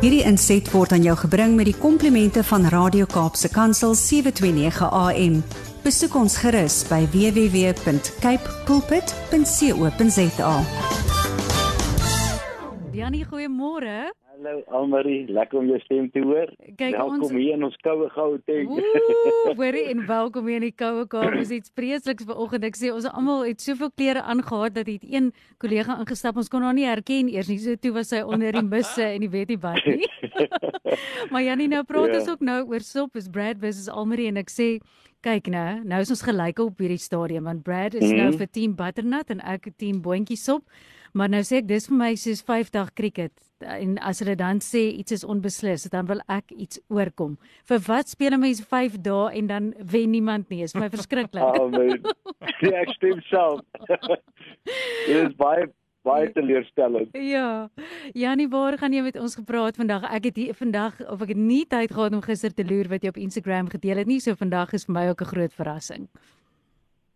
Hierdie inset word aan jou gebring met die komplimente van Radio Kaapse Kansel 729 AM. Besoek ons gerus by www.cape pulpit.co.za. Janie, goeiemôre. Hallo Almarie, lekker om jou stem te hoor. Kyk, welkom ons- hier in ons koue Gauteng. Hoorie en welkom hier in die koue Kaap. Ons iets vreesliks vanoggend. Ek sê ons almal het soveel klere aangetree dat het een kollega ingestap. Ons kon haar nie herken eers nie. So toe was sy onder die misse en die weet nie wat nie. maar Janie, nou praat Ja. ons ook nou oor sop. Is Brad versus Almarie en ek sê Kyk nou, nou is ons gelyk op hierdie stadium want Brad is nou Mhm. vir team butternut en ek team boontjie sop. Maar nou sê ek dis vir my soos 5 dag cricket en as hulle dan sê iets is onbeslis, dan wil ek iets oorkom. Vir wat speel 'n mens 5 dae en dan wen niemand nie? Is my verskriklik. Oh man. Ja, ek stem self. Dit is baie baie teleurstellend. Ja. Janie, waar gaan jy met ons gepraat vandag? Ek het hier vandag of ek het nie tyd gehad om gister te loer wat jy op Instagram gedeel het nie, so vandag is vir my ook 'n groot verrassing.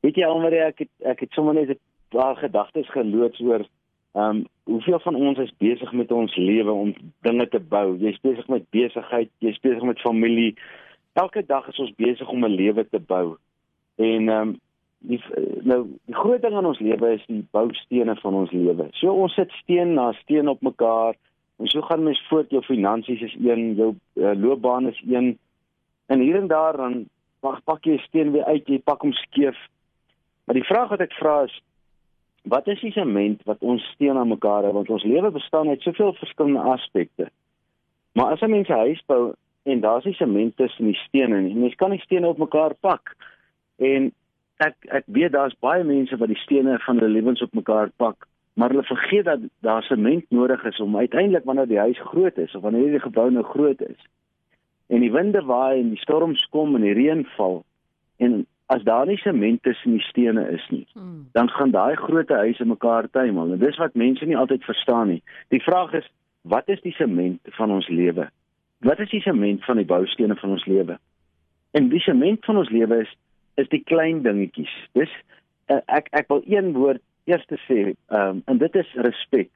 Weet jy Almarie, ek het ek het sommer net 'n paar gedagtes geloods oor ehm um, hoeveel van ons is besig met ons lewe om dinge te bou. Jy's besig met besigheid, jy's besig met familie. Elke dag is ons besig om 'n lewe te bou. En ehm um, die nou die groot ding in ons lewe is die boustene van ons lewe. So ons sit steen na steen op mekaar en so gaan mens voort. Jou finansies is een, jou uh, loopbaan is een. En hier en daar dan pak pak jy 'n steen weer uit, jy pak hom skeef. Maar die vraag wat ek vra is wat is die sement wat ons steen aan mekaar hou want ons lewe bestaan uit soveel verskillende aspekte. Maar as 'n mens 'n huis bou en daar's nie sement tussen die stene nie, mens kan nie stene op mekaar pak. En ek ek weet daar's baie mense wat die stene van hulle lewens op mekaar pak, maar hulle vergeet dat daar sement nodig is om uiteindelik wanneer die huis groot is of wanneer die gebou nou groot is. En die winde waai en die storms kom en die reën val en as daar nie sement tussen die stene is nie, Hmm. dan gaan daai groot huise mekaar tuimel. En dis wat mense nie altyd verstaan nie. Die vraag is, wat is die sement van ons lewe? Wat is die sement van die boustene van ons lewe? En die sement van ons lewe is is die klein dingetjies. Dis uh, ek ek wil een woord eers te sê, ehm um, en dit is respek.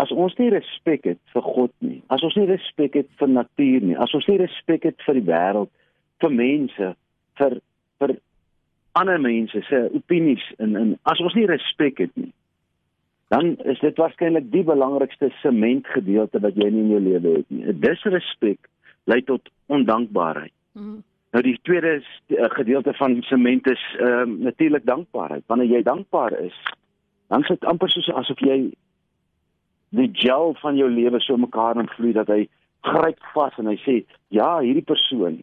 As ons nie respek het vir God nie, as ons nie respek het vir natuur nie, as ons nie respek het vir die wêreld, vir mense, vir vir ander mense se opinies en en as ons nie respek het nie, dan is dit waarskynlik die belangrikste sementgedeelte wat jy in jou lewe het nie. Disrespek lei tot ondankbaarheid. Hmm. Nou die tweede st- eh, gedeelte van sement is ehm um, natuurlik dankbaarheid. Wanneer jy dankbaar is, dan is dit amper soos asof jy die gel van jou lewe so mekaar invloei dat hy gryp vas en hy sê, "Ja, hierdie persoon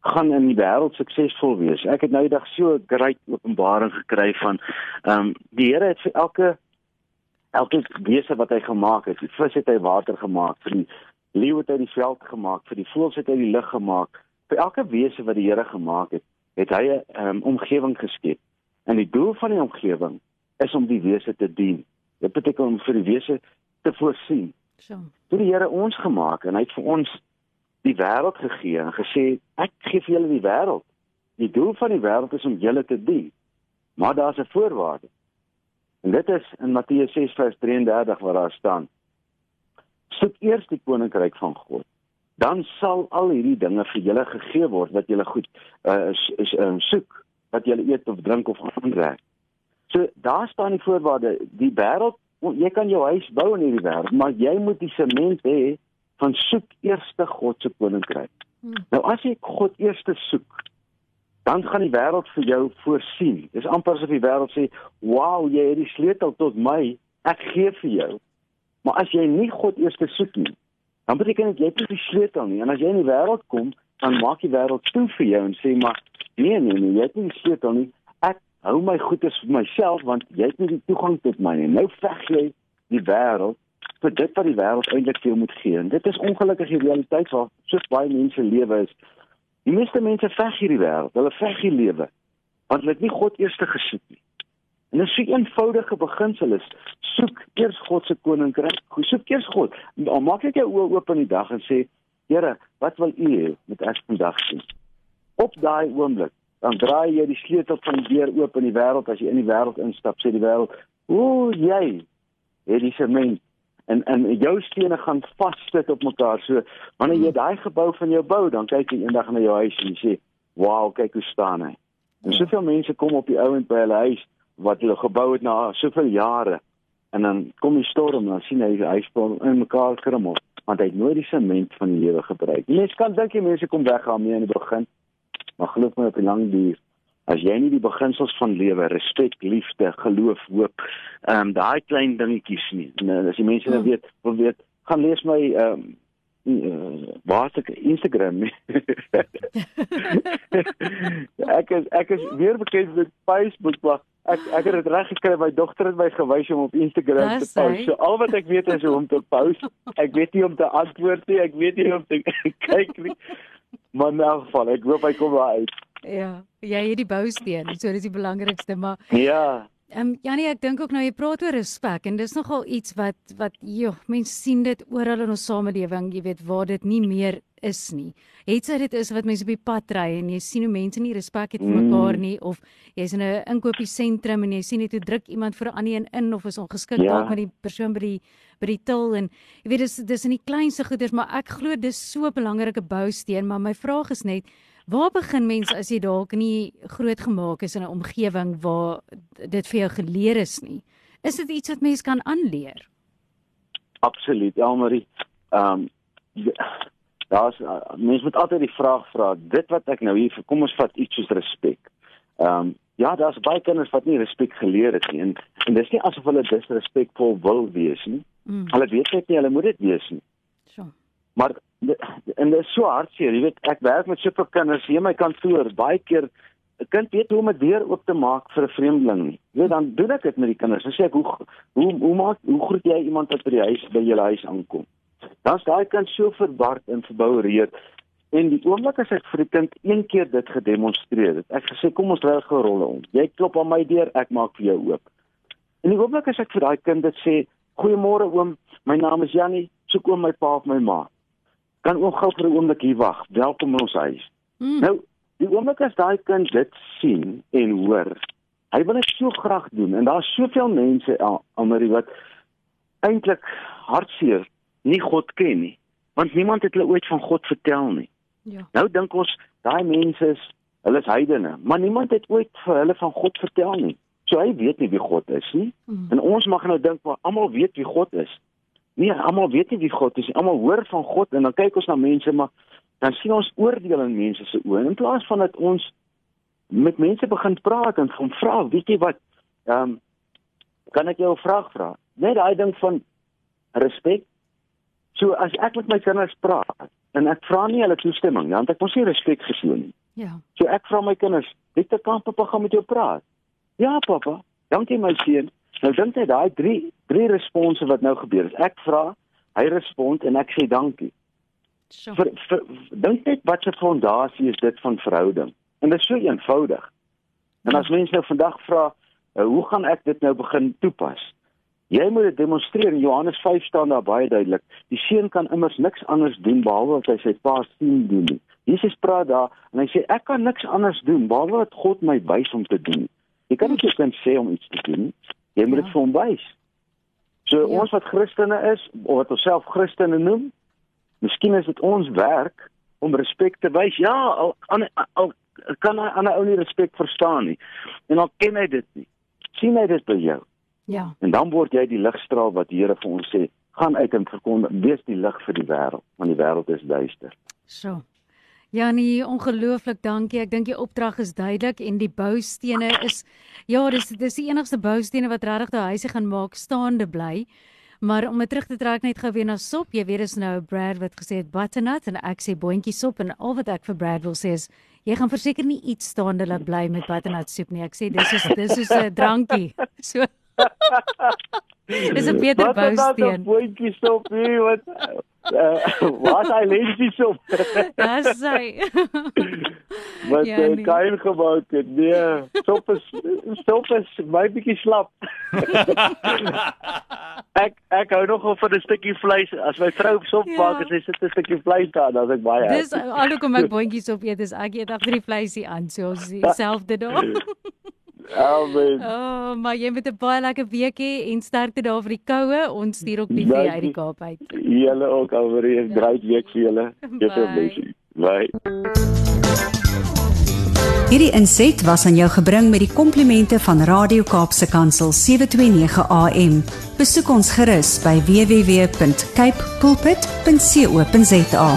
gaan in die wêreld suksesvol wees." Ek het nou die dag so 'n great openbaring gekry van ehm um, die Here het vir elke elke wese wat hy gemaak het, die vis het hy water gemaak, vir die leeu het hy die veld gemaak, vir die voëls het hy die lug gemaak. Vir elke wese wat die Here gemaak het, het hy 'n um, omgewing geskep. En die doel van die omgewing is om die wese te dien. Dit beteken om vir die wese te voorsien. So. Toe die Here ons gemaak en hy het vir ons die wêreld gegee en gesê ek gee vir julle die wêreld. Die doel van die wêreld is om julle te dien. Maar daar's 'n voorwaarde. En dit is in Matteus 6:33 waar daar staan: Soek eers die koninkryk van God. Dan sal al hierdie dinge vir julle gegee word wat julle goed uh, is, is uh, soek, wat julle eet of drink of aanraak. So daar staan die voorwaarde, die wêreld, jy kan jou huis bou in hierdie wêreld, maar jy moet die sement hê van soek eers God se koninkryk. Hmm. Nou as jy God eers soek, dan gaan die wêreld vir jou voorsien. Dis amper asof die wêreld sê, "Wow, jy het die sleutel tot my, ek gee vir jou." Maar as jy nie God eers soek nie, dan beteken dit jy het nie die sleutel nie. En as jy in die wêreld kom, dan maak die wêreld toe vir jou en sê, "Maar nee nee nee, jy het nie die sleutel nie. Ek hou my goedes vir myself want jy het nie die toegang tot my nie." Nou veg jy die wêreld vir dit wat die wêreld eintlik vir jou moet gee. En dit is ongelukkig die realiteit waar so baie mense lewe is. Die meeste mense veg hierdie wêreld. Hulle veg die lewe want hulle het nie God eers gesoek nie. En 'n so eenvoudige beginsel is soek eers God se koninkryk. Soek eers God. Al maak ek jou oë oop in die dag en sê, Here, wat wil U hê met ek vandag sien? Op daai oomblik, dan draai jy die sleutel van die deur oop in die wêreld as jy in die wêreld instap, sê die wêreld, "O, jy het die sement en en jou stene gaan vassit op mekaar. So wanneer jy daai gebou van jou bou, dan kyk jy eendag na jou huis en jy sê, "Wow, kyk hoe staan hy." En soveel mense kom op die ouend by hulle huis wat hulle gebou het na soveel jare en dan kom die storm en dan sien hy hy staan in mekaar gerummel want hy het nooit die sement van die lewe gebruik. Mense kan dink die mense kom weg daarmee in die begin. Maar glo my op die lang duur as jy nie die beginsels van lewe, respek, liefde, geloof, hoop, ehm um, daai klein dingetjies nie. En eh, as die mense nou weet, wil weet, gaan lees my ehm um, uh, waar ek Instagram. ek is ek is weer bekend met Facebook, maar ek ek het dit reg gekry my dogter het my gewys om op Instagram te post. So al wat ek weet is hoe om te post. Ek weet nie om te antwoord nie, ek weet nie om te kyk nie. Maar in elk geval, ek hoop hy kom daar uit. Ja, jy het die bousteen, so dis die belangrikste, maar Ja. Ehm um, Janie, ek dink ook nou jy praat oor respek en dis nogal iets wat wat joh, mense sien dit oral in ons samelewing, jy weet waar dit nie meer is nie. Het sy dit is wat mense op die pad ry en jy sien hoe mense nie respek het vir mekaar nie of jy's in 'n inkopiesentrum en jy sien net hoe druk iemand vir 'n ander een in of is ongeskik Ja. dalk met die persoon by die by die til en jy weet dis dis in die kleinste goeders, maar ek glo dis so 'n belangrike bousteen, maar my vraag is net Waar begin mens as jy dalk nie groot gemaak is in 'n omgewing waar dit vir jou geleer is nie? Is dit iets wat mens kan aanleer? Absoluut, Elmarie. Ehm um, daar's mense moet altyd die vraag vra, dit wat ek nou hier vir kom ons vat iets soos respek. Ehm um, ja, daar's baie kinders wat nie respek geleer het nie en, en dis nie asof hulle disrespekvol wil wees nie. Mm. Hulle weet net nie hulle moet dit wees nie. So. Maar en dit is so hartseer, jy weet, ek werk met soveel kinders hier in my kantoor, baie keer 'n kind weet hoe om 'n deur oop te maak vir 'n vreemdeling nie. Jy weet, dan doen ek dit met die kinders. Dan sê ek, "Hoe hoe hoe maak hoe groet jy iemand wat by die huis by julle huis aankom?" Dan's daai kind so verward en verboureerd. En die oomblik as ek vir die kind een keer dit gedemonstreer het, ek gesê, "Kom ons ry gou rolle om. Jy klop aan my deur, ek maak vir jou oop." En die oomblik as ek vir daai kind dit sê, "Goeiemôre oom, my naam is Jannie, soek oom my pa of my ma." Kan oom gou vir 'n oomblik hier wag. Welkom in ons huis. Mm. Nou, die oomblik as daai kind dit sien en hoor, hy wil dit so graag doen en daar's soveel mense Al- Almarie wat eintlik hartseer nie God ken nie, want niemand het hulle ooit van God vertel nie. Ja. Nou dink ons daai mense is hulle is heidene, maar niemand het ooit vir hulle van God vertel nie. So hy weet nie wie God is nie. Mm. En ons mag nou dink maar almal weet wie God is. Nee, almal weet nie wie God is nie. Almal hoor van God en dan kyk ons na mense maar dan sien ons oordeel in mense se oë in plaas van dat ons met mense begin praat en van vra, weet jy wat? Ehm um, kan ek jou 'n vraag vra? Net daai ding van respek. So as ek met my kinders praat en ek vra nie hulle toestemming nie, want ek mos nie respek getoon nie. Ja. So ek vra my kinders, "Het 'n kan pappa gaan met jou praat?" "Ja, pappa." "Dankie my seun." Nou dink jy daai drie drie response wat nou gebeur is. Ek vra, hy respond en ek sê dankie. So. Vir, vir dink net wat 'n fondasie is dit van verhouding. En dit is so eenvoudig. En as mense nou vandag vra, uh, hoe gaan ek dit nou begin toepas? Jy moet dit demonstreer. In Johannes 5 staan daar baie duidelik. Die seun kan immers niks anders doen behalwe wat hy sy pa sien doen nie. Jesus praat daar en hy sê ek kan niks anders doen behalwe wat God my wys om te doen. Jy kan nie jou kind sê om iets te doen nie. Jy moet dit Ja. vir hom wys. So Ja. ons wat Christene is of wat onsself Christene noem, miskien is dit ons werk om respek te wys. Ja, al, al, al kan 'n ander ou nie respek verstaan nie. En dan ken hy dit nie. sien hy dit by jou. Ja. En dan word jy die ligstraal wat die Here vir ons sê, gaan uit en verkondig, wees die lig vir die wêreld, want die wêreld is duister. So. Janie, ongelooflik dankie. Ek dink die opdrag is duidelik en die boustene is ja, dis dis die enigste boustene wat regtig daai huise gaan maak staande bly. Maar om dit terug te trek net gou weer na sop. Jy weet dis nou Brad wat gesê het butternut en ek sê boontjie sop en al wat ek vir Brad wil sê is jy gaan verseker nie iets staande laat bly met butternut soep nie. Ek sê dis is dis is 'n drankie. So Dis 'n beter Wat is dat 'n bousteen. Boontjie stop hier wat uh, wat hy lensie stop. Dis hy. wat Ja, ja, nee. kain gebou het. Nee, stop is stop is my bietjie slap. ek ek hou nogal van 'n stukkie vleis. As my vrou sop Ja. maak en sy sit 'n stukkie vleis daar, dan is ek baie Dis alhoewel ek boontjies op eet, is ek eet agter die vleisie aan, so ons dieselfde daar. Amen. Oh, maar jy moet 'n baie lekker week hê en sterkte daar vir die koue. Ons stuur ook liefde uit die Kaap uit. Julle ook alweer 'n great week vir julle. Bye. Bye. Hierdie inset was aan jou gebring met die komplimente van Radio Kaapse Kansel 729 AM. Besoek ons gerus by www.cape pulpit.co.za.